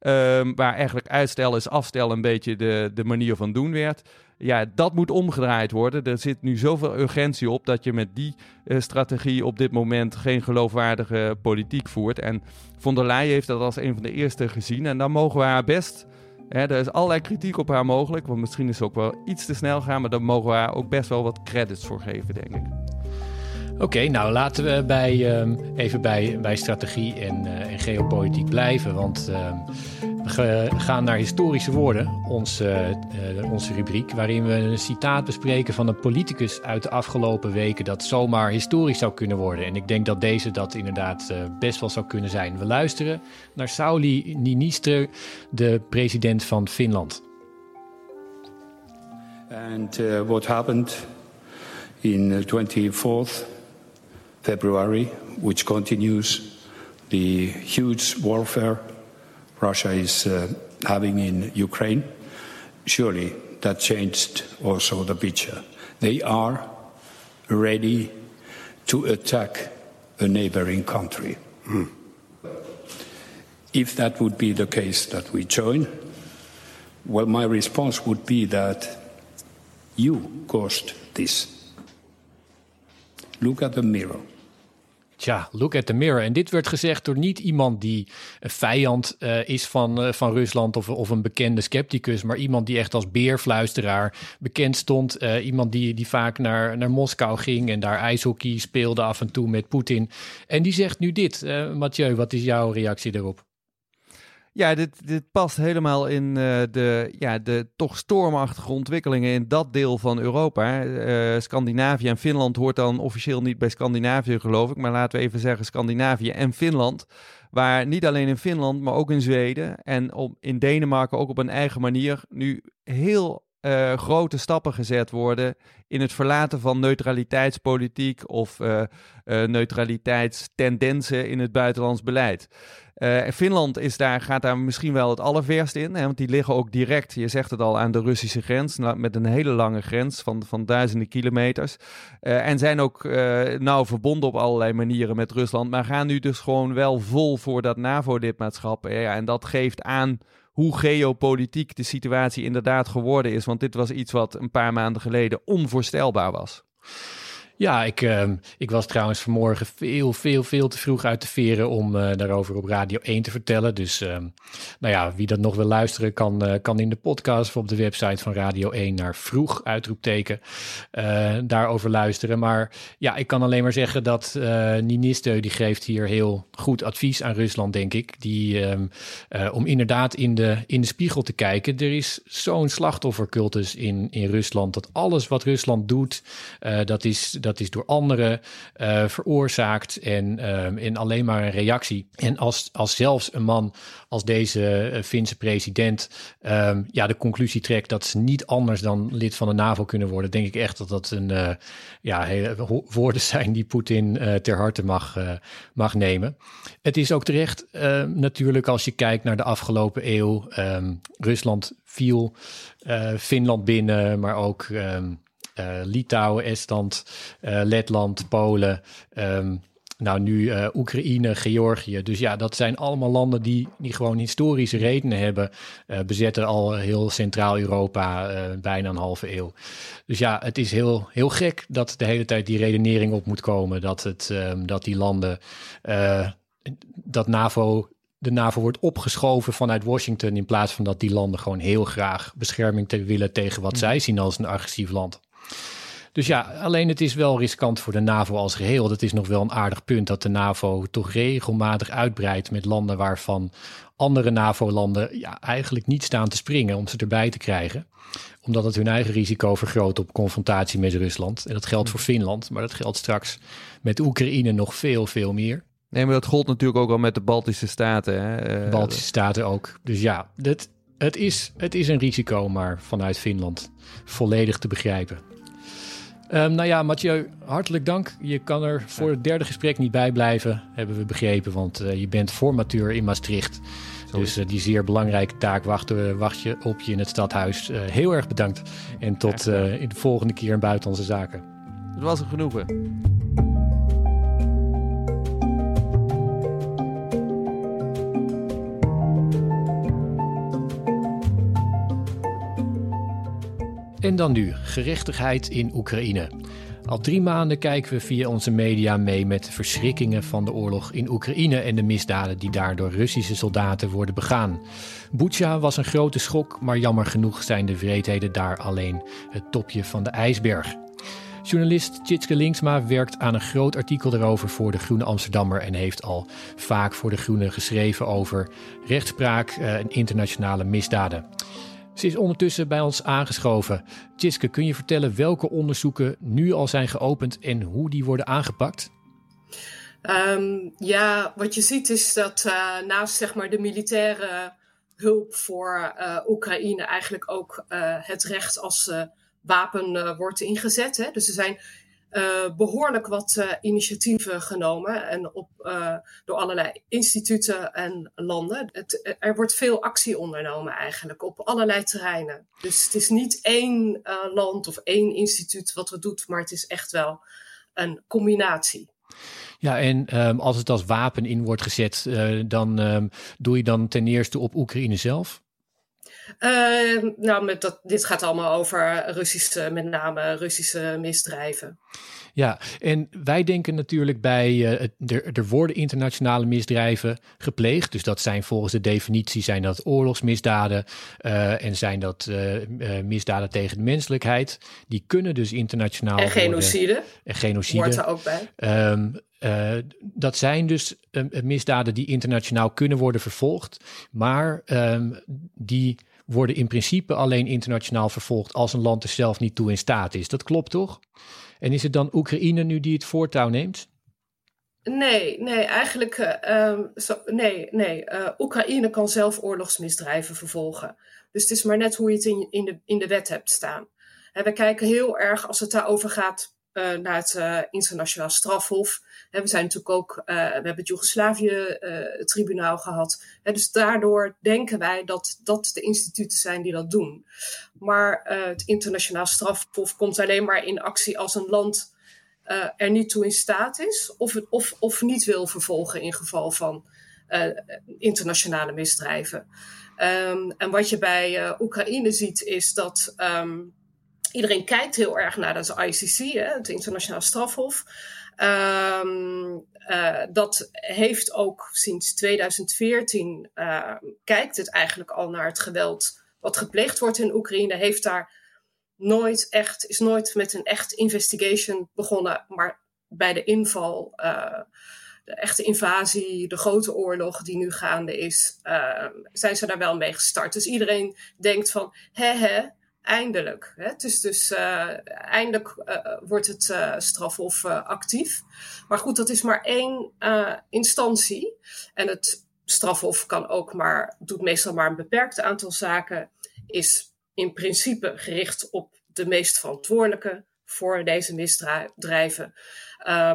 Um, waar eigenlijk uitstel is afstel een beetje de, de manier van doen werd ja, dat moet omgedraaid worden. Er zit nu zoveel urgentie op dat je met die uh, strategie op dit moment geen geloofwaardige politiek voert. En von der Leyen heeft dat als een van de eerste gezien. En dan mogen we haar best. Hè, er is allerlei kritiek op haar mogelijk, want misschien is ze ook wel iets te snel gaan, maar daar mogen we haar ook best wel wat credits voor geven, denk ik. Oké, nou laten we bij, um, even bij, bij strategie en, uh, en geopolitiek blijven. Want uh, we gaan naar historische woorden, onze, uh, onze rubriek, waarin we een citaat bespreken van een politicus uit de afgelopen weken dat zomaar historisch zou kunnen worden. En ik denk dat deze dat inderdaad best wel zou kunnen zijn. We luisteren naar Sauli Niinistö, de president van Finland. And what happened in 24th February, which continues the huge warfare Russia is uh, having in Ukraine. Surely that changed also the picture. They are ready to attack a neighboring country. Mm. If that would be the case that we join, Well, my response would be that you caused this. Look at the mirror. Tja, look at the mirror. En dit werd gezegd door niet iemand die een vijand uh, is van, uh, van Rusland of, of een bekende scepticus, maar iemand die echt als beerfluisteraar bekend stond. Uh, iemand die, die vaak naar, naar Moskou ging en daar ijshockey speelde af en toe met Poetin. En die zegt nu dit. Mathieu, wat is jouw reactie daarop? Ja, dit, dit past helemaal in uh, de, ja, de toch stormachtige ontwikkelingen in dat deel van Europa. Uh, Scandinavië en Finland hoort dan officieel niet bij Scandinavië, geloof ik. Maar laten we even zeggen Scandinavië en Finland. Waar niet alleen in Finland, maar ook in Zweden en op, in Denemarken ook op een eigen manier nu heel uh, grote stappen gezet worden in het verlaten van neutraliteitspolitiek of uh, neutraliteitstendensen in het buitenlands beleid. Finland is daar, gaat daar misschien wel het allerverst in, hè, want die liggen ook direct, je zegt het al, aan de Russische grens, met een hele lange grens van, van duizenden kilometers. en zijn ook nauw verbonden op allerlei manieren met Rusland, maar gaan nu dus gewoon wel vol voor dat NAVO-lidmaatschap. Ja, en dat geeft aan hoe geopolitiek de situatie inderdaad geworden is. Want dit was iets wat een paar maanden geleden onvoorstelbaar was. Ja, ik, uh, ik was trouwens vanmorgen veel, veel, veel te vroeg uit de veren om uh, daarover op Radio 1 te vertellen. Dus uh, nou ja, wie dat nog wil luisteren, kan, uh, kan in de podcast of op de website van Radio 1 naar vroeg uitroepteken daarover luisteren. Maar ja, ik kan alleen maar zeggen dat Niniste, die geeft hier heel goed advies aan Rusland, denk ik. Die, ehm, om inderdaad in de, in de spiegel te kijken. Er is zo'n slachtoffercultus in, in Rusland, dat alles wat Rusland doet, dat is dat is door anderen uh, veroorzaakt en, um, en alleen maar een reactie. En als, als zelfs een man als deze uh, Finse president um, ja, de conclusie trekt dat ze niet anders dan lid van de NAVO kunnen worden, denk ik echt dat dat een uh, ja, hele woorden zijn die Poetin ter harte mag, mag nemen. Het is ook terecht natuurlijk als je kijkt naar de afgelopen eeuw. Rusland viel Finland binnen, maar ook Litouwen, Estland, uh, Letland, Polen. Um, nou, nu uh, Oekraïne, Georgië. Dus ja, dat zijn allemaal landen die, die gewoon historische redenen hebben. Uh, bezetten al heel Centraal-Europa uh, bijna een halve eeuw. Dus ja, het is heel, heel gek dat de hele tijd die redenering op moet komen. Dat, het, um, dat die landen, dat NAVO de NAVO wordt opgeschoven vanuit Washington. In plaats van dat die landen gewoon heel graag bescherming te willen tegen wat mm. zij zien als een agressief land. Dus ja, alleen het is wel riskant voor de NAVO als geheel. Dat is nog wel een aardig punt dat de NAVO toch regelmatig uitbreidt met landen waarvan andere NAVO-landen ja, eigenlijk niet staan te springen om ze erbij te krijgen. Omdat het hun eigen risico vergroot op confrontatie met Rusland. En dat geldt voor Finland, maar dat geldt straks met Oekraïne nog veel, veel meer. Nee, maar dat gold natuurlijk ook al met de Baltische Staten. Hè? Uh, Baltische Staten ook. Dus ja, dit, het, is, het is een risico, maar vanuit Finland volledig te begrijpen. Um, nou ja, Mathieu, hartelijk dank. Je kan er voor het derde gesprek niet bij blijven, hebben we begrepen. Want uh, je bent formateur in Maastricht. Sorry. Dus uh, die zeer belangrijke taak wacht, uh, wacht je op je in het stadhuis. heel erg bedankt. En tot in de volgende keer in Buitenlandse Zaken. Het was een genoegen. En dan nu, gerechtigheid in Oekraïne. Al drie maanden kijken we via onze media mee met de verschrikkingen van de oorlog in Oekraïne en de misdaden die daar door Russische soldaten worden begaan. Bucha was een grote schok, maar jammer genoeg zijn de wreedheden daar alleen het topje van de ijsberg. Journalist Tjitske Linksma werkt aan een groot artikel daarover voor de Groene Amsterdammer en heeft al vaak voor de Groene geschreven over rechtspraak eh, en internationale misdaden. Ze is ondertussen bij ons aangeschoven. Tjiske, kun je vertellen welke onderzoeken nu al zijn geopend en hoe die worden aangepakt? Um, ja, wat je ziet is dat uh, naast zeg maar, de militaire hulp voor uh, Oekraïne eigenlijk ook uh, het recht als wapen wordt ingezet. Hè? Dus er zijn behoorlijk wat uh, initiatieven genomen en op, uh, door allerlei instituten en landen. Er wordt veel actie ondernomen eigenlijk op allerlei terreinen. Dus het is niet één land of één instituut wat het doet, maar het is echt wel een combinatie. Ja, en um, als het als wapen in wordt gezet, dan um, doe je dan ten eerste op Oekraïne zelf? Uh, nou, met dat, dit gaat allemaal over Russische, met name Russische misdrijven. Ja, en wij denken natuurlijk bij, uh, er, er worden internationale misdrijven gepleegd. Dus dat zijn volgens de definitie zijn dat oorlogsmisdaden uh, en zijn dat misdaden tegen de menselijkheid. Die kunnen dus internationaal En genocide. Worden, en genocide. Hoort er ook bij. Um, uh, dat zijn dus uh, misdaden die internationaal kunnen worden vervolgd, maar um, die worden in principe alleen internationaal vervolgd als een land er zelf niet toe in staat is. Dat klopt toch? En is het dan Oekraïne nu die het voortouw neemt? Nee, nee, eigenlijk um, zo, nee, nee. Uh, Oekraïne kan zelf oorlogsmisdrijven vervolgen. Dus het is maar net hoe je het in, de, in de wet hebt staan. En we kijken heel erg als het daarover gaat naar het uh, internationaal strafhof. We zijn natuurlijk ook, uh, we hebben het Joegoslavië-tribunaal gehad. Dus daardoor denken wij dat dat de instituten zijn die dat doen. Maar het internationaal strafhof komt alleen maar in actie als een land er niet toe in staat is, of, of, of niet wil vervolgen in geval van internationale misdrijven. Um, en wat je bij Oekraïne ziet, is dat. Um, iedereen kijkt heel erg naar dat ICC, hè, het internationaal strafhof. Um, uh, dat heeft ook sinds 2014 uh, kijkt het eigenlijk al naar het geweld wat gepleegd wordt in Oekraïne. Heeft daar nooit echt, is nooit met een echt investigation begonnen, maar bij de inval, uh, de echte invasie, de grote oorlog die nu gaande is, zijn ze daar wel mee gestart. Dus iedereen denkt van, hè hè, eindelijk. Hè? Het is dus uh, eindelijk uh, wordt het uh, strafhof actief. Maar goed, dat is maar één instantie. En het strafhof kan ook maar, doet meestal maar een beperkt aantal zaken. Is in principe gericht op de meest verantwoordelijke voor deze misdrijven.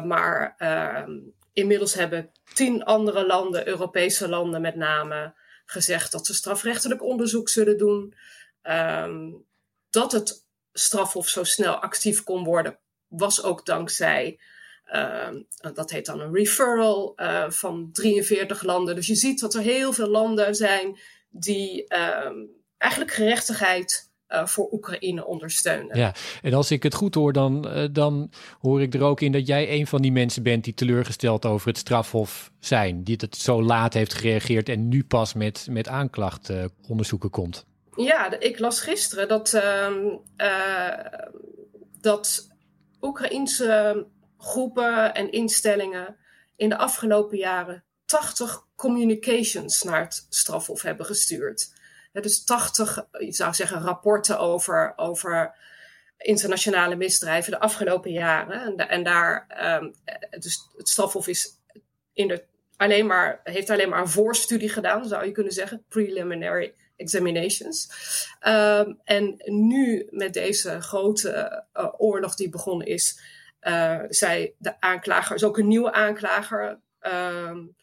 maar ehm, inmiddels hebben tien andere landen, Europese landen met name, gezegd dat ze strafrechtelijk onderzoek zullen doen. Um, dat het strafhof zo snel actief kon worden, was ook dankzij, uh, dat heet dan een referral uh, van 43 landen. Dus je ziet dat er heel veel landen zijn die uh, eigenlijk gerechtigheid uh, voor Oekraïne ondersteunen. Ja, en als ik het goed hoor, dan, uh, dan hoor ik er ook in dat jij een van die mensen bent die teleurgesteld over het strafhof zijn. Die het zo laat heeft gereageerd en nu pas met, met aanklachtonderzoeken komt. Ja, ik las gisteren dat, uh, uh, dat Oekraïense groepen en instellingen in de afgelopen jaren 80 communications naar het strafhof hebben gestuurd. dus 80, je zou zeggen, rapporten over, over internationale misdrijven de afgelopen jaren. En, en daar, um, dus het strafhof is in de, alleen maar, heeft alleen maar een voorstudie gedaan, zou je kunnen zeggen, preliminary examinations. Um, en nu met deze grote uh, oorlog die begonnen is, uh, zei de aanklager, is ook een nieuwe aanklager um,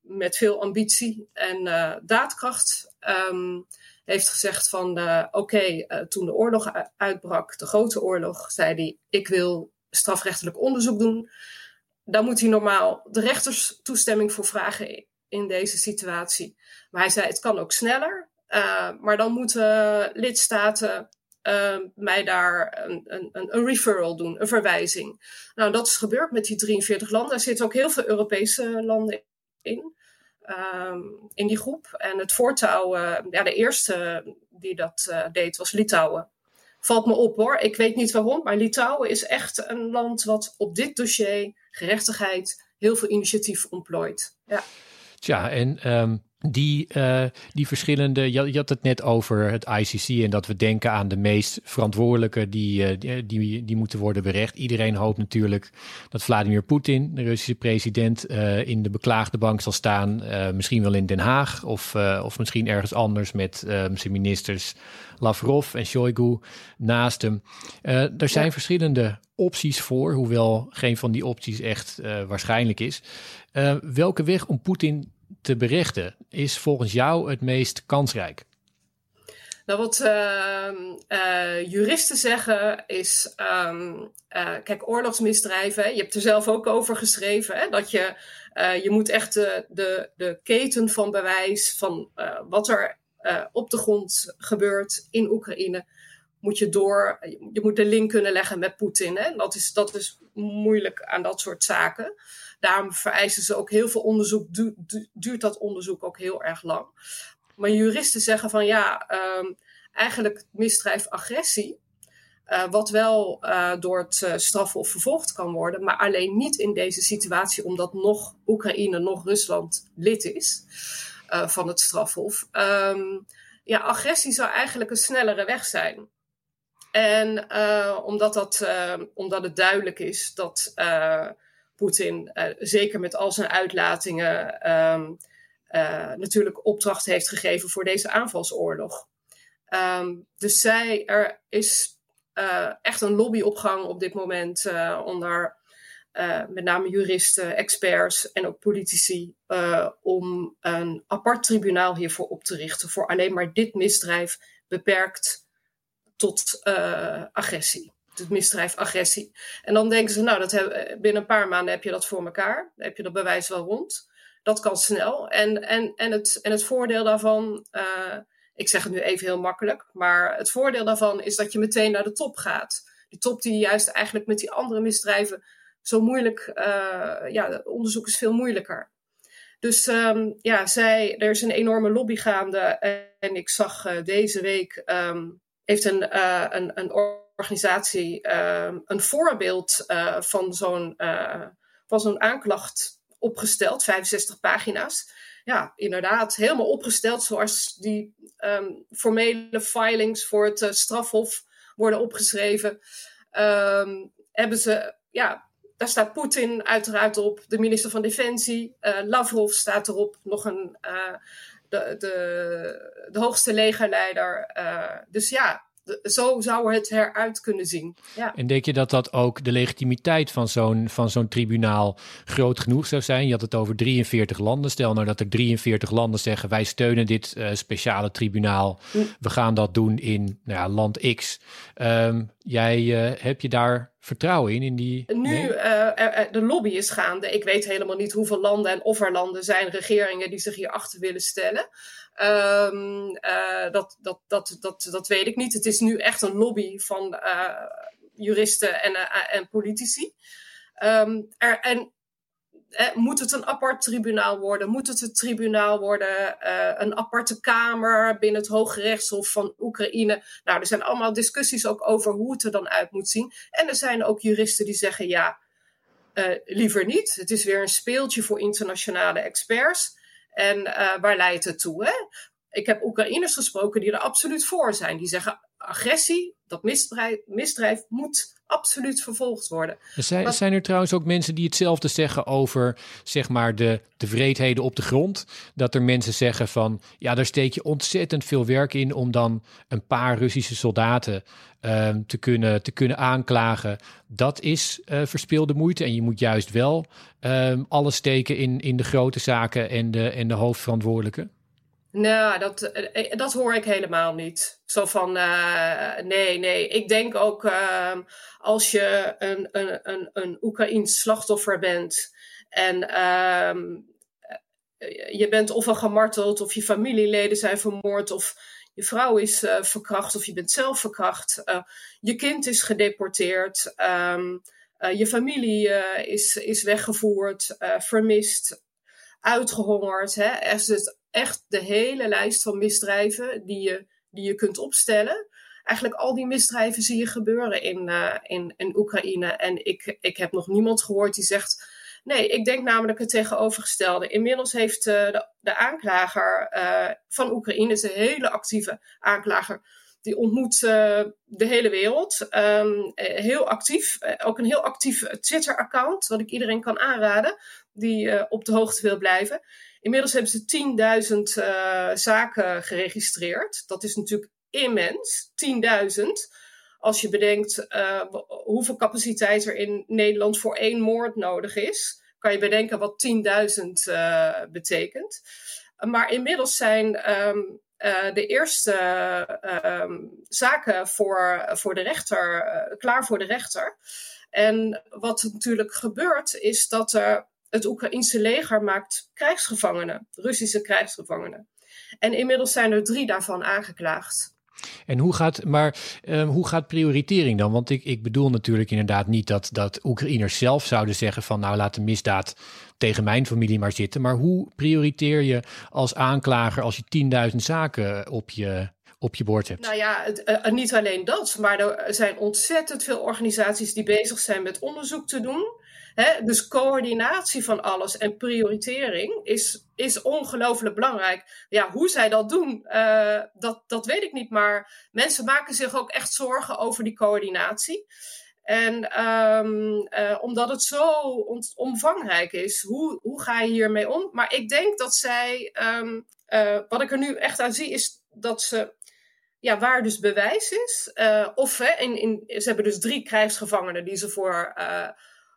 met veel ambitie en uh, daadkracht. Um, heeft gezegd van oké, toen de oorlog uitbrak, de grote oorlog, zei hij: Ik wil strafrechtelijk onderzoek doen. Daar moet hij normaal de rechters toestemming voor vragen in deze situatie. Maar hij zei: Het kan ook sneller. Uh, maar dan moeten lidstaten uh, mij daar een, een, een, referral doen, een verwijzing. Nou, dat is gebeurd met die 43 landen. Er zitten ook heel veel Europese landen in, um, in die groep. En het voortouw, uh, ja, de eerste die dat deed was Litouwen. Valt me op hoor, ik weet niet waarom, maar Litouwen is echt een land wat op dit dossier gerechtigheid heel veel initiatief ontplooit. Ja. Tja, en um, die, uh, die verschillende, je, je, had het net over het ICC en dat we denken aan de meest verantwoordelijke die, uh, die, die, die, moeten worden berecht. Iedereen hoopt natuurlijk dat Vladimir Poetin, de Russische president, uh, in de beklaagde bank zal staan. misschien wel in Den Haag of, of misschien ergens anders met zijn ministers Lavrov en Shoigu naast hem. er zijn ja. verschillende opties voor, hoewel geen van die opties echt waarschijnlijk is. welke weg om Poetin te berechten is volgens jou het meest kansrijk? Nou, wat uh, uh, juristen zeggen is, um, uh, kijk, oorlogsmisdrijven, je hebt er zelf ook over geschreven, hè, dat je, je moet echt de, de, de keten van bewijs van wat er op de grond gebeurt in Oekraïne, moet je door, je moet de link kunnen leggen met Poetin. Hè? Dat, is, dat is moeilijk aan dat soort zaken. Daarom vereisen ze ook heel veel onderzoek, duurt dat onderzoek ook heel erg lang. Maar juristen zeggen van ja, um, eigenlijk misdrijf agressie, uh, wat wel uh, door het uh, strafhof vervolgd kan worden, maar alleen niet in deze situatie, omdat nog Oekraïne, nog Rusland lid is van het strafhof. Um, ja, agressie zou eigenlijk een snellere weg zijn. En omdat, dat, omdat het duidelijk is dat Poetin, zeker met al zijn uitlatingen, um, natuurlijk opdracht heeft gegeven voor deze aanvalsoorlog. Um, dus zij, er is uh, echt een lobbyopgang op dit moment onder met name juristen, experts en ook politici om een apart tribunaal hiervoor op te richten voor alleen maar dit misdrijf beperkt tot agressie. Het misdrijf agressie. En dan denken ze, nou, dat binnen een paar maanden heb je dat voor elkaar. Dan heb je dat bewijs wel rond. Dat kan snel. En, en, en, het, en het voordeel daarvan ik zeg het nu even heel makkelijk, maar het voordeel daarvan is dat je meteen naar de top gaat. Die top die juist eigenlijk met die andere misdrijven zo moeilijk, uh, ja, onderzoek is veel moeilijker. Dus um, ja, zij, er is een enorme lobby gaande. En ik zag uh, deze week, um, heeft een, een, een organisatie um, een voorbeeld van zo'n van zo'n aanklacht opgesteld, 65 pagina's ja, inderdaad, helemaal opgesteld zoals die um, formele filings voor het uh, strafhof worden opgeschreven. Um, hebben ze, ja, daar staat Poetin uiteraard op, de minister van Defensie. Uh, Lavrov staat erop, nog een, de, de, de hoogste legerleider. dus ja, zo zou het eruit kunnen zien. Ja. En denk je dat dat ook de legitimiteit van zo'n, van zo'n tribunaal groot genoeg zou zijn? Je had het over 43 landen. Stel nou dat er 43 landen zeggen: wij steunen dit uh, speciale tribunaal. Mm. We gaan dat doen in nou ja, land X. Um, jij uh, heb je daar vertrouwen in? in die... Nu, nee? uh, de lobby is gaande. Ik weet helemaal niet hoeveel landen en of er landen zijn, regeringen die zich hierachter willen stellen. Um, uh, dat, dat, dat, dat, dat weet ik niet. Het is nu echt een lobby van uh, juristen en, uh, en politici. Um, er, en moet het een apart tribunaal worden? Moet het een tribunaal worden? een aparte kamer binnen het Hoge Rechtshof van Oekraïne? Nou, er zijn allemaal discussies ook over hoe het er dan uit moet zien. En er zijn ook juristen die zeggen ja, liever niet. Het is weer een speeltje voor internationale experts. En uh, waar leidt het toe? Hè? Ik heb Oekraïners gesproken die er absoluut voor zijn. Die zeggen agressie, dat misdrijf, misdrijf moet absoluut vervolgd worden. Zijn, zijn er trouwens ook mensen die hetzelfde zeggen over zeg maar de, de vreedheden op de grond? Dat er mensen zeggen van ja, daar steek je ontzettend veel werk in om dan een paar Russische soldaten um, te, kunnen, te kunnen aanklagen. Dat is uh, verspilde moeite en je moet juist wel um, alles steken in, in de grote zaken en de, en de hoofdverantwoordelijke. Nou, dat, eh, eh, dat hoor ik helemaal niet. Zo van, uh, nee, nee. Ik denk ook uh, als je een, een, een, een Oekraïns slachtoffer bent en uh, je bent of gemarteld of je familieleden zijn vermoord of je vrouw is verkracht of je bent zelf verkracht. je kind is gedeporteerd. Um, je familie is, is weggevoerd, vermist, uitgehongerd. Hè? Er is het echt de hele lijst van misdrijven die je, die je kunt opstellen. Eigenlijk al die misdrijven zie je gebeuren in, uh, in, in Oekraïne. En ik, ik heb nog niemand gehoord die zegt. Nee, ik denk namelijk het tegenovergestelde. Inmiddels heeft uh, de, de aanklager uh, van Oekraïne, is een hele actieve aanklager, die ontmoet de hele wereld. Um, heel actief. ook een heel actief Twitter-account, wat ik iedereen kan aanraden, die op de hoogte wil blijven. Inmiddels hebben ze 10.000 uh, zaken geregistreerd. Dat is natuurlijk immens. 10.000. Als je bedenkt uh, hoeveel capaciteit er in Nederland voor één moord nodig is, kan je bedenken wat 10.000 uh, betekent. Maar inmiddels zijn um, de eerste um, zaken voor, voor de rechter klaar voor de rechter. En wat natuurlijk gebeurt, is dat er het Oekraïnse leger maakt krijgsgevangenen, Russische krijgsgevangenen. En inmiddels zijn er drie daarvan aangeklaagd. En hoe gaat, maar um, hoe gaat prioritering dan? Want ik, ik bedoel natuurlijk inderdaad niet dat, dat Oekraïners zelf zouden zeggen van nou laat de misdaad tegen mijn familie maar zitten. Maar hoe prioriteer je als aanklager als je 10.000 zaken op je, op je bord hebt? Nou ja, het, uh, niet alleen dat, maar er zijn ontzettend veel organisaties die bezig zijn met onderzoek te doen. Hè? Dus coördinatie van alles en prioritering is, is ongelooflijk belangrijk. Ja, hoe zij dat doen, uh, dat, dat weet ik niet. Maar mensen maken zich ook echt zorgen over die coördinatie. En um, uh, omdat het zo omvangrijk is, hoe, hoe ga je hiermee om? Maar ik denk dat zij, um, uh, wat ik er nu echt aan zie, is dat ze, ja, waar dus bewijs is, of hè, in, in, ze hebben dus drie krijgsgevangenen die ze voor,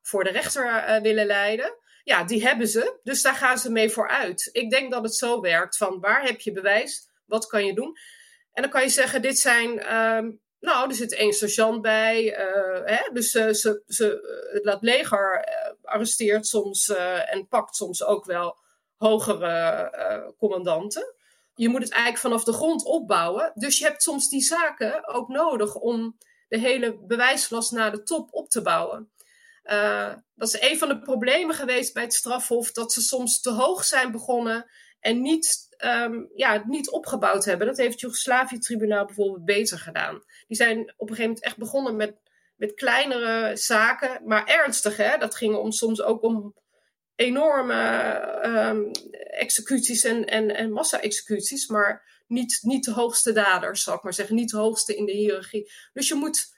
voor de rechter willen leiden. Ja, die hebben ze, dus daar gaan ze mee vooruit. Ik denk dat het zo werkt: van waar heb je bewijs, wat kan je doen? En dan kan je zeggen: dit zijn um, nou, er zit één sergeant bij. Uh, hè? Dus ze, ze, het leger uh, arresteert soms en pakt soms ook wel hogere commandanten. Je moet het eigenlijk vanaf de grond opbouwen. Dus je hebt soms die zaken ook nodig om de hele bewijslast naar de top op te bouwen. Dat is een van de problemen geweest bij het strafhof, dat ze soms te hoog zijn begonnen en niet, um, ja, niet opgebouwd hebben. Dat heeft het Joegoslavië-tribunaal bijvoorbeeld beter gedaan. Die zijn op een gegeven moment echt begonnen met, met kleinere zaken, maar ernstig. Hè? Dat ging om, soms ook om enorme um, executies en, en, en massa-executies, maar niet, niet de hoogste daders, zal ik maar zeggen. Niet de hoogste in de hiërarchie. Dus je moet,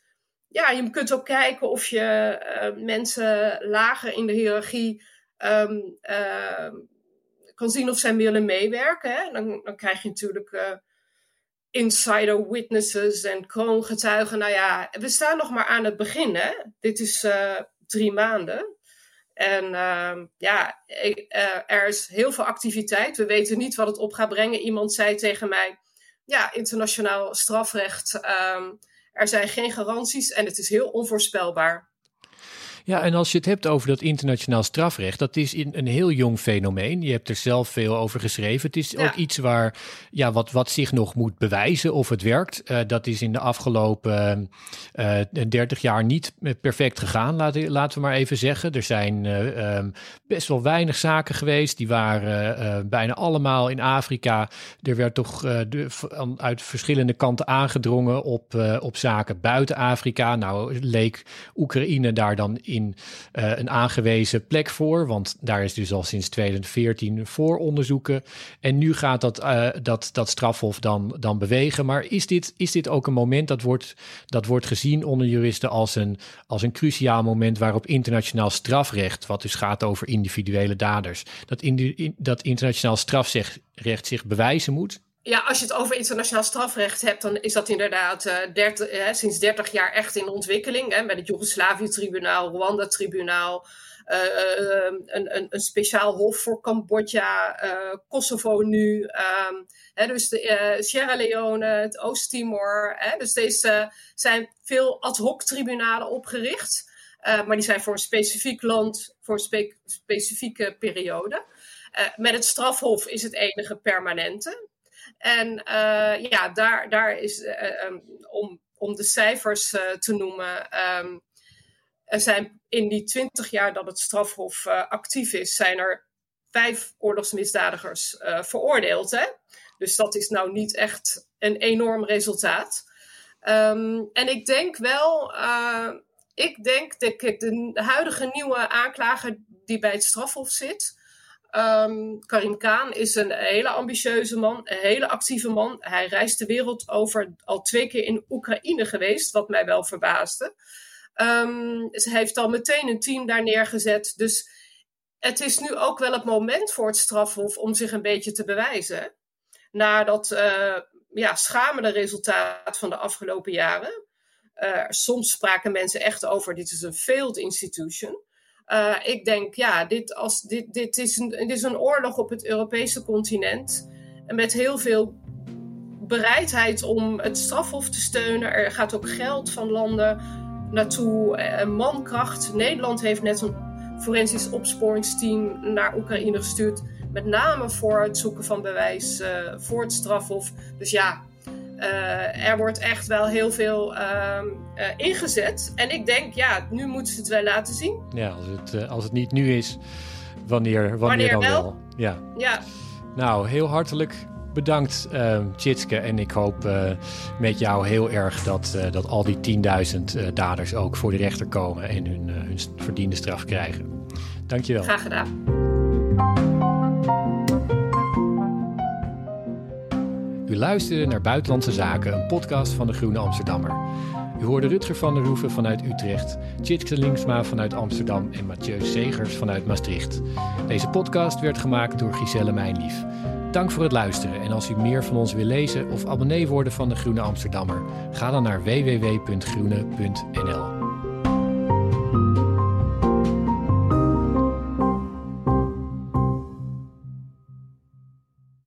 ja, je kunt ook kijken of je uh, mensen lager in de hiërarchie um, uh, kan zien of zij willen meewerken. Hè? Dan, dan krijg je natuurlijk uh, insider witnesses en kroongetuigen. Nou ja, we staan nog maar aan het begin. Hè? Dit is uh, drie maanden. En uh, ja, er is heel veel activiteit. We weten niet wat het op gaat brengen. Iemand zei tegen mij: Ja, internationaal strafrecht. Er zijn geen garanties en het is heel onvoorspelbaar. Ja, en als je het hebt over dat internationaal strafrecht, dat is in een heel jong fenomeen. Je hebt er zelf veel over geschreven. Het is ja. ook iets waar, ja, wat, wat zich nog moet bewijzen of het werkt. Uh, dat is in de afgelopen uh, 30 jaar niet perfect gegaan, laten, laten we maar even zeggen. Er zijn uh, um, best wel weinig zaken geweest. Die waren bijna allemaal in Afrika. Er werd toch de, uit verschillende kanten aangedrongen op, op zaken buiten Afrika. Nou, leek Oekraïne daar dan in uh, een aangewezen plek voor. Want daar is dus al sinds 2014 vooronderzoeken. En nu gaat dat, uh, dat, dat strafhof dan, dan bewegen. Maar is dit, is dit ook een moment dat wordt, dat wordt gezien onder juristen als een, als een cruciaal moment waarop internationaal strafrecht, wat dus gaat over individuele daders, dat, in, dat internationaal strafrecht zich bewijzen moet? Ja, als je het over internationaal strafrecht hebt, dan is dat inderdaad uh, 30, eh, sinds 30 jaar echt in ontwikkeling. Hè, met het Joegoslavië-tribunaal, Rwanda-tribunaal, uh, een, een, een, speciaal hof voor Cambodja, Kosovo nu. Um, hè, dus de, Sierra Leone, het Oost-Timor. Dus deze zijn veel ad hoc tribunalen opgericht. maar die zijn voor een specifiek land, voor een spe specifieke periode. met het strafhof is het enige permanente. En uh, ja, daar, daar is, uh, um, om, om de cijfers te noemen, um, er zijn in die twintig jaar dat het strafhof actief is, zijn er vijf oorlogsmisdadigers veroordeeld. Hè? Dus dat is nou niet echt een enorm resultaat. Um, en ik denk wel, ik denk dat de huidige nieuwe aanklager die bij het strafhof zit, Um, Karim Khan is een hele ambitieuze man, een hele actieve man. Hij reist de wereld over, al twee keer in Oekraïne geweest, wat mij wel verbaasde. Um, ze heeft al meteen een team daar neergezet. Dus het is nu ook wel het moment voor het strafhof om zich een beetje te bewijzen. Na dat uh, ja, schamende resultaat van de afgelopen jaren. Uh, soms spraken mensen echt over: dit is een failed institution. Uh, ik denk, ja, dit, als, dit, dit, is een, dit is een oorlog op het Europese continent. En met heel veel bereidheid om het strafhof te steunen. Er gaat ook geld van landen naartoe, uh, mankracht. Nederland heeft net een forensisch opsporingsteam naar Oekraïne gestuurd. met name voor het zoeken van bewijs voor het strafhof. Dus ja, er wordt echt wel heel veel ehm, ingezet. En ik denk, ja, nu moeten ze het wel laten zien. Ja, als het, als het niet nu is, wanneer, wanneer, dan wel? Ja. ja. Nou, heel hartelijk bedankt, uh, Tjitske. En ik hoop met jou heel erg dat, dat al die 10.000 daders ook voor de rechter komen en hun, hun verdiende straf krijgen. Dankjewel. Graag gedaan. U luisterde naar Buitenlandse Zaken, een podcast van de Groene Amsterdammer. U hoorde Rutger van der Hoeven vanuit Utrecht, Tjitske Linksma vanuit Amsterdam en Mathieu Segers vanuit Maastricht. Deze podcast werd gemaakt door Giselle Mijnlief. Dank voor het luisteren en als u meer van ons wil lezen of abonnee worden van de Groene Amsterdammer, ga dan naar www.groene.nl.